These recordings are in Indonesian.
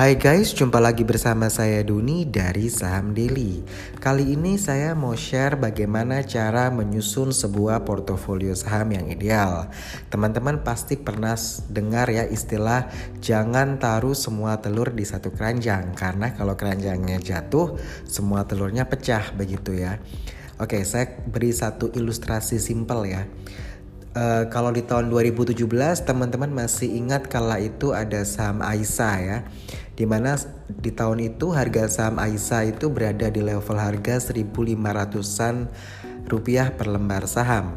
Hai guys, jumpa lagi bersama saya Duni dari Saham Daily. Kali ini saya mau share bagaimana cara menyusun sebuah portofolio saham yang ideal. Teman-teman pasti pernah dengar ya istilah jangan taruh semua telur di satu keranjang karena kalau keranjangnya jatuh, semua telurnya pecah begitu ya. Oke, saya beri satu ilustrasi simpel ya. Uh, kalau di tahun 2017 teman-teman masih ingat kala itu ada saham Aisa ya Di mana di tahun itu harga saham Aisa itu berada di level harga 1500an rupiah per lembar saham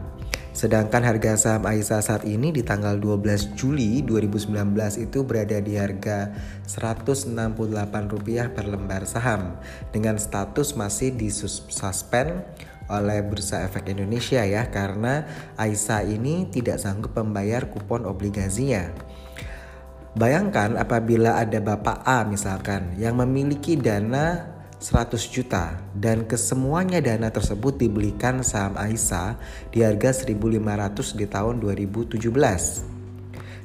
Sedangkan harga saham Aisa saat ini di tanggal 12 Juli 2019 itu berada di harga 168 rupiah per lembar saham Dengan status masih di suspend oleh Bursa Efek Indonesia ya karena Aisyah ini tidak sanggup membayar kupon obligasinya. Bayangkan apabila ada Bapak A misalkan yang memiliki dana 100 juta dan kesemuanya dana tersebut dibelikan saham Aisyah di harga 1500 di tahun 2017.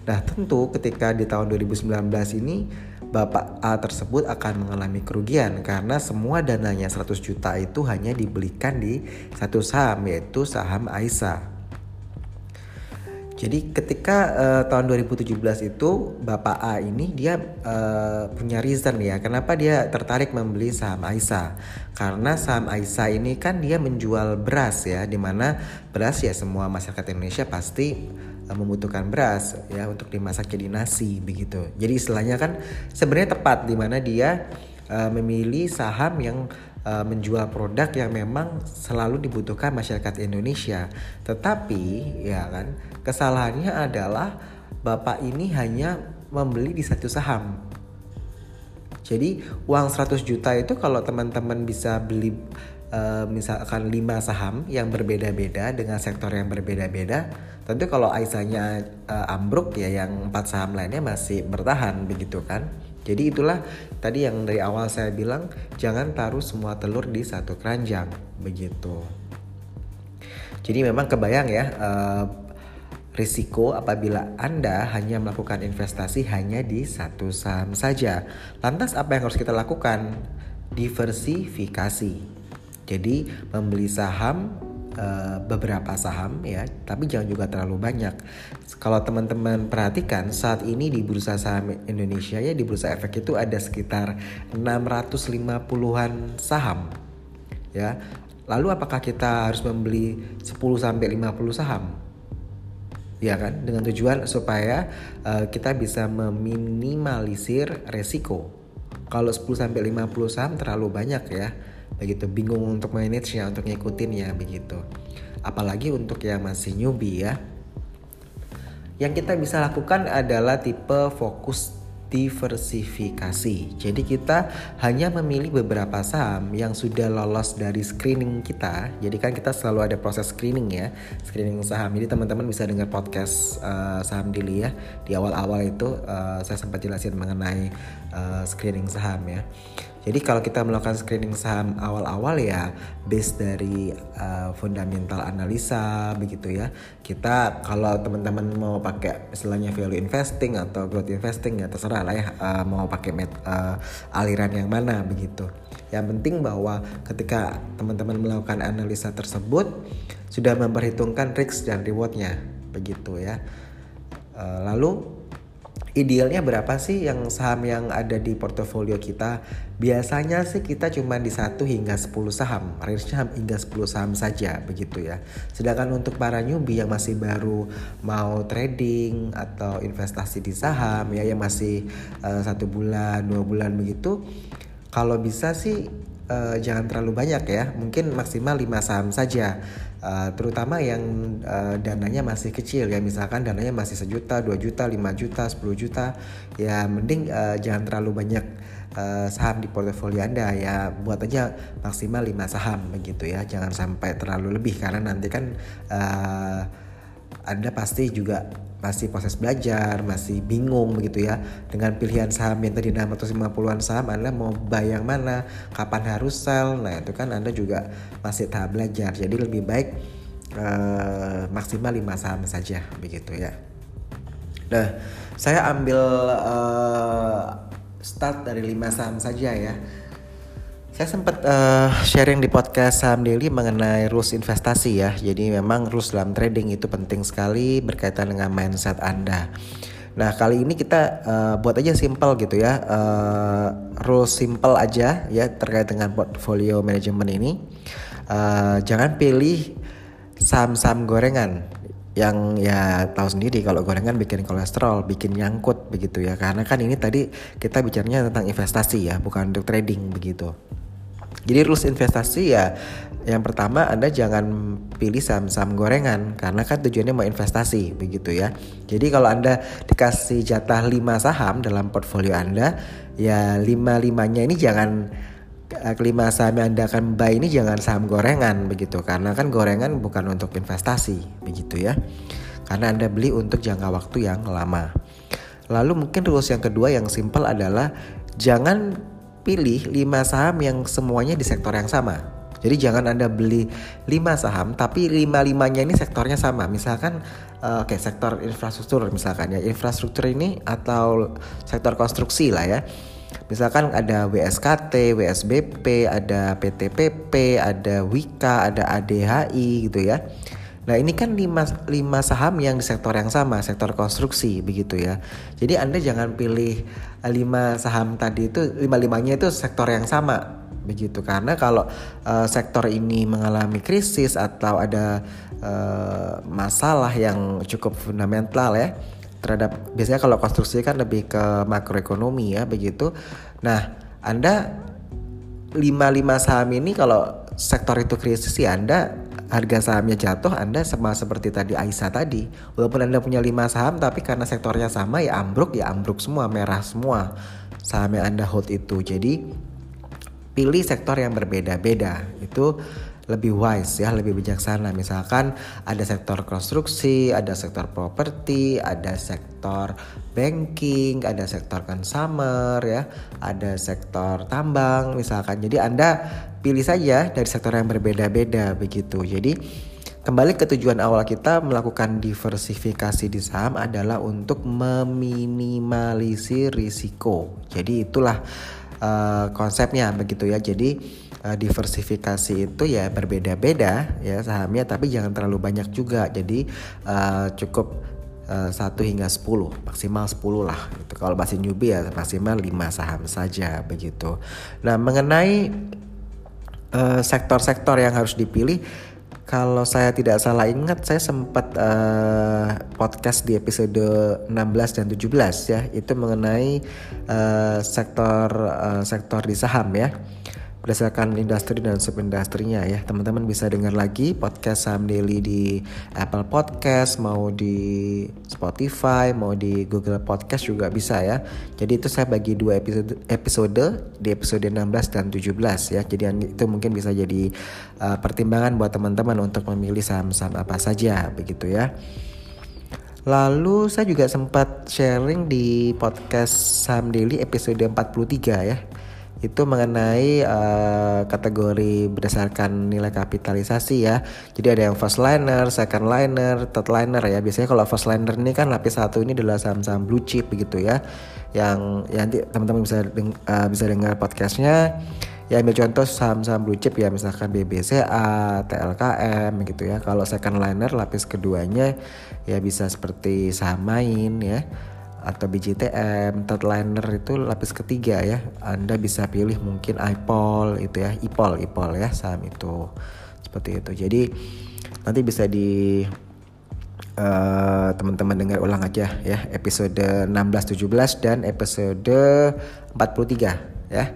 Nah tentu ketika di tahun 2019 ini Bapak A tersebut akan mengalami kerugian karena semua dananya 100 juta itu hanya dibelikan di satu saham yaitu saham Aisa. Jadi ketika uh, tahun 2017 itu Bapak A ini dia uh, punya reason ya kenapa dia tertarik membeli saham Aisa. Karena saham Aisa ini kan dia menjual beras ya di mana beras ya semua masyarakat Indonesia pasti Eh, membutuhkan beras ya untuk dimasak jadi nasi begitu. Jadi istilahnya kan sebenarnya tepat di mana dia uh, memilih saham yang uh, menjual produk yang memang selalu dibutuhkan masyarakat Indonesia. Tetapi ya kan kesalahannya adalah Bapak ini hanya membeli di satu saham. Jadi uang 100 juta itu kalau teman-teman bisa beli uh, misalkan 5 saham yang berbeda-beda dengan sektor yang berbeda-beda tentu kalau Aisyahnya uh, ambruk ya yang empat saham lainnya masih bertahan begitu kan jadi itulah tadi yang dari awal saya bilang jangan taruh semua telur di satu keranjang begitu jadi memang kebayang ya uh, risiko apabila Anda hanya melakukan investasi hanya di satu saham saja. Lantas apa yang harus kita lakukan? Diversifikasi. Jadi membeli saham uh, beberapa saham ya, tapi jangan juga terlalu banyak. Kalau teman-teman perhatikan saat ini di bursa saham Indonesia ya di bursa efek itu ada sekitar 650-an saham. Ya. Lalu apakah kita harus membeli 10 sampai 50 saham? Ya kan, dengan tujuan supaya uh, kita bisa meminimalisir resiko. Kalau 10 sampai 50 saham terlalu banyak ya begitu bingung untuk manage-nya untuk ngikutin ya begitu apalagi untuk yang masih newbie ya yang kita bisa lakukan adalah tipe fokus diversifikasi. Jadi kita hanya memilih beberapa saham yang sudah lolos dari screening kita. Jadi kan kita selalu ada proses screening ya, screening saham. Jadi teman-teman bisa dengar podcast uh, saham dili ya. Di awal-awal itu uh, saya sempat jelasin mengenai uh, screening saham ya. Jadi kalau kita melakukan screening saham awal-awal ya base dari uh, fundamental analisa begitu ya. Kita kalau teman-teman mau pakai istilahnya value investing atau growth investing ya terserah lah ya uh, mau pakai met, uh, aliran yang mana begitu. Yang penting bahwa ketika teman-teman melakukan analisa tersebut sudah memperhitungkan risk dan rewardnya begitu ya. Uh, lalu idealnya berapa sih yang saham yang ada di portofolio kita? Biasanya sih kita cuma di 1 hingga 10 saham, range-nya hingga 10 saham saja begitu ya. Sedangkan untuk para newbie yang masih baru mau trading atau investasi di saham ya yang masih uh, satu bulan, dua bulan begitu, kalau bisa sih uh, jangan terlalu banyak ya, mungkin maksimal 5 saham saja. Uh, terutama yang uh, dananya masih kecil ya misalkan dananya masih sejuta, dua juta, lima juta, 10 juta ya mending uh, jangan terlalu banyak saham di portofolio Anda ya buat aja maksimal 5 saham begitu ya jangan sampai terlalu lebih karena nanti kan uh, anda pasti juga masih proses belajar, masih bingung begitu ya dengan pilihan saham yang tadi 650-an saham Anda mau bayang mana, kapan harus sell. Nah, itu kan Anda juga masih tahap belajar. Jadi lebih baik uh, maksimal 5 saham saja begitu ya. Nah, saya ambil uh, start dari 5 saham saja ya. Saya sempat uh, sharing di podcast Saham Daily mengenai rules investasi ya. Jadi memang rules dalam trading itu penting sekali berkaitan dengan mindset Anda. Nah kali ini kita uh, buat aja simple gitu ya, uh, rules simple aja ya terkait dengan portfolio manajemen ini. Uh, jangan pilih saham-saham gorengan yang ya tahu sendiri kalau gorengan bikin kolesterol, bikin nyangkut begitu ya. Karena kan ini tadi kita bicaranya tentang investasi ya, bukan untuk trading begitu. Jadi rules investasi ya yang pertama Anda jangan pilih saham-saham gorengan karena kan tujuannya mau investasi begitu ya. Jadi kalau Anda dikasih jatah 5 saham dalam portfolio Anda ya 5-5-nya ini jangan eh, kelima saham yang Anda akan buy ini jangan saham gorengan begitu karena kan gorengan bukan untuk investasi begitu ya. Karena Anda beli untuk jangka waktu yang lama. Lalu mungkin rules yang kedua yang simple adalah jangan pilih 5 saham yang semuanya di sektor yang sama. Jadi jangan Anda beli 5 saham tapi 5-5-nya ini sektornya sama. Misalkan uh, oke okay, sektor infrastruktur misalkan ya. Infrastruktur ini atau sektor konstruksi lah ya. Misalkan ada WSKT, WSBP, ada PTPP, ada Wika, ada ADHI gitu ya. Nah ini kan lima, lima saham yang di sektor yang sama, sektor konstruksi begitu ya. Jadi Anda jangan pilih eh, lima saham tadi itu, lima-limanya itu sektor yang sama begitu. Karena kalau uh, sektor ini mengalami krisis atau ada uh, masalah yang cukup fundamental ya, terhadap biasanya kalau konstruksi kan lebih ke makroekonomi ya begitu. Nah Anda lima lima saham ini kalau sektor itu krisis ya Anda harga sahamnya jatuh Anda sama seperti tadi Aisyah tadi. Walaupun Anda punya 5 saham tapi karena sektornya sama ya ambruk ya ambruk semua merah semua saham yang Anda hold itu. Jadi pilih sektor yang berbeda-beda. Itu lebih wise ya, lebih bijaksana. Misalkan ada sektor konstruksi, ada sektor properti, ada sektor banking, ada sektor consumer ya, ada sektor tambang misalkan. Jadi Anda pilih saja dari sektor yang berbeda-beda begitu. Jadi kembali ke tujuan awal kita melakukan diversifikasi di saham adalah untuk meminimalisir risiko. Jadi itulah uh, konsepnya begitu ya. Jadi uh, diversifikasi itu ya berbeda-beda ya sahamnya tapi jangan terlalu banyak juga. Jadi uh, cukup uh, 1 hingga 10 maksimal 10 lah gitu. Kalau masih newbie ya maksimal 5 saham saja begitu. Nah, mengenai Eh, sektor-sektor uh, yang harus dipilih kalau saya tidak salah ingat saya sempat uh, podcast di episode 16 dan 17 ya itu mengenai uh, sektor uh, sektor di saham ya berdasarkan industri dan subindustrinya ya. Teman-teman bisa dengar lagi podcast Saham Daily di Apple Podcast, mau di Spotify, mau di Google Podcast juga bisa ya. Jadi itu saya bagi dua episode episode di episode 16 dan 17 ya. Jadi itu mungkin bisa jadi uh, pertimbangan buat teman-teman untuk memilih saham-saham apa saja begitu ya. Lalu saya juga sempat sharing di podcast Saham Daily episode 43 ya itu mengenai uh, kategori berdasarkan nilai kapitalisasi ya. Jadi ada yang first liner, second liner, third liner ya. Biasanya kalau first liner ini kan lapis satu ini adalah saham-saham blue chip begitu ya. Yang ya nanti teman-teman bisa deng uh, bisa dengar podcastnya. Ya ambil contoh saham-saham blue chip ya misalkan BBCA, TLKM gitu ya. Kalau second liner lapis keduanya ya bisa seperti saham main ya atau BJTM, third liner itu lapis ketiga ya. Anda bisa pilih mungkin IPOL itu ya, IPOL, IPOL ya saham itu. Seperti itu. Jadi nanti bisa di uh, teman-teman dengar ulang aja ya episode 16 17 dan episode 43 ya.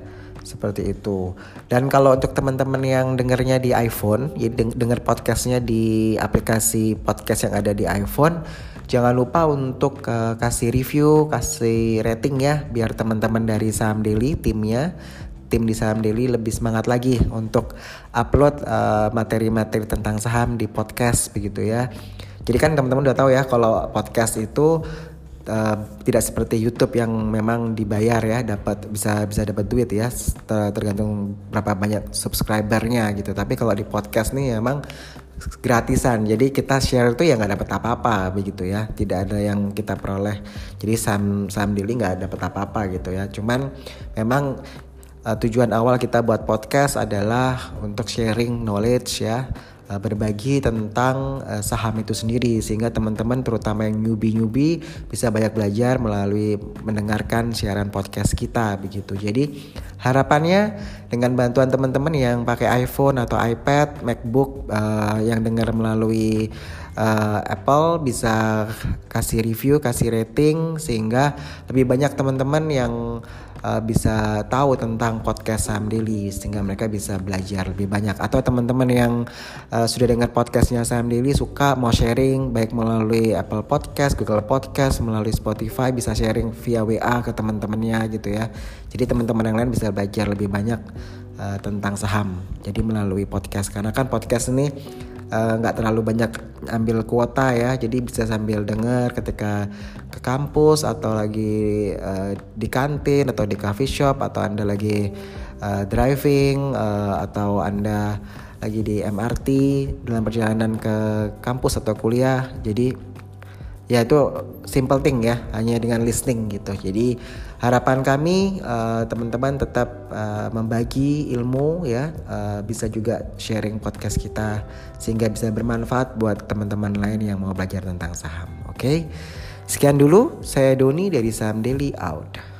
Seperti itu. Dan kalau untuk teman-teman yang dengarnya di iPhone, ya dengar podcastnya di aplikasi podcast yang ada di iPhone, Jangan lupa untuk uh, kasih review, kasih rating ya biar teman-teman dari Saham Daily timnya tim di Saham Daily lebih semangat lagi untuk upload uh, materi-materi tentang saham di podcast begitu ya. Jadi kan teman-teman udah tahu ya kalau podcast itu uh, tidak seperti YouTube yang memang dibayar ya dapat bisa bisa dapat duit ya tergantung berapa banyak subscribernya gitu. Tapi kalau di podcast nih memang gratisan. Jadi kita share itu ya nggak dapat apa-apa begitu ya. Tidak ada yang kita peroleh. Jadi saham saham daily nggak dapat apa-apa gitu ya. Cuman memang uh, tujuan awal kita buat podcast adalah untuk sharing knowledge ya berbagi tentang uh, saham itu sendiri sehingga teman-teman terutama yang newbie-newbie bisa banyak belajar melalui mendengarkan siaran podcast kita begitu. Jadi harapannya dengan bantuan teman-teman yang pakai iPhone atau iPad, MacBook uh, yang dengar melalui uh, Apple bisa kasih review, kasih rating sehingga lebih banyak teman-teman yang uh, bisa tahu tentang podcast Sam Daily sehingga mereka bisa belajar lebih banyak atau teman-teman yang uh, sudah dengar podcastnya Sam Daily suka mau sharing baik melalui Apple Podcast, Google Podcast, melalui Spotify bisa sharing via WA ke teman-temannya gitu ya. Jadi teman-teman yang lain bisa belajar lebih banyak uh, tentang saham. Jadi melalui podcast karena kan podcast ini eh, nggak uh, terlalu banyak ambil kuota ya. Jadi bisa sambil dengar ketika ke kampus atau lagi uh, di kantin atau di coffee shop atau anda lagi uh, driving uh, atau anda lagi di MRT dalam perjalanan ke kampus atau kuliah. Jadi ya itu simple thing ya hanya dengan listening gitu. Jadi harapan kami uh, teman-teman tetap uh, membagi ilmu ya uh, bisa juga sharing podcast kita sehingga bisa bermanfaat buat teman-teman lain yang mau belajar tentang saham. Oke? Okay? sekian dulu saya Doni dari Saham Daily out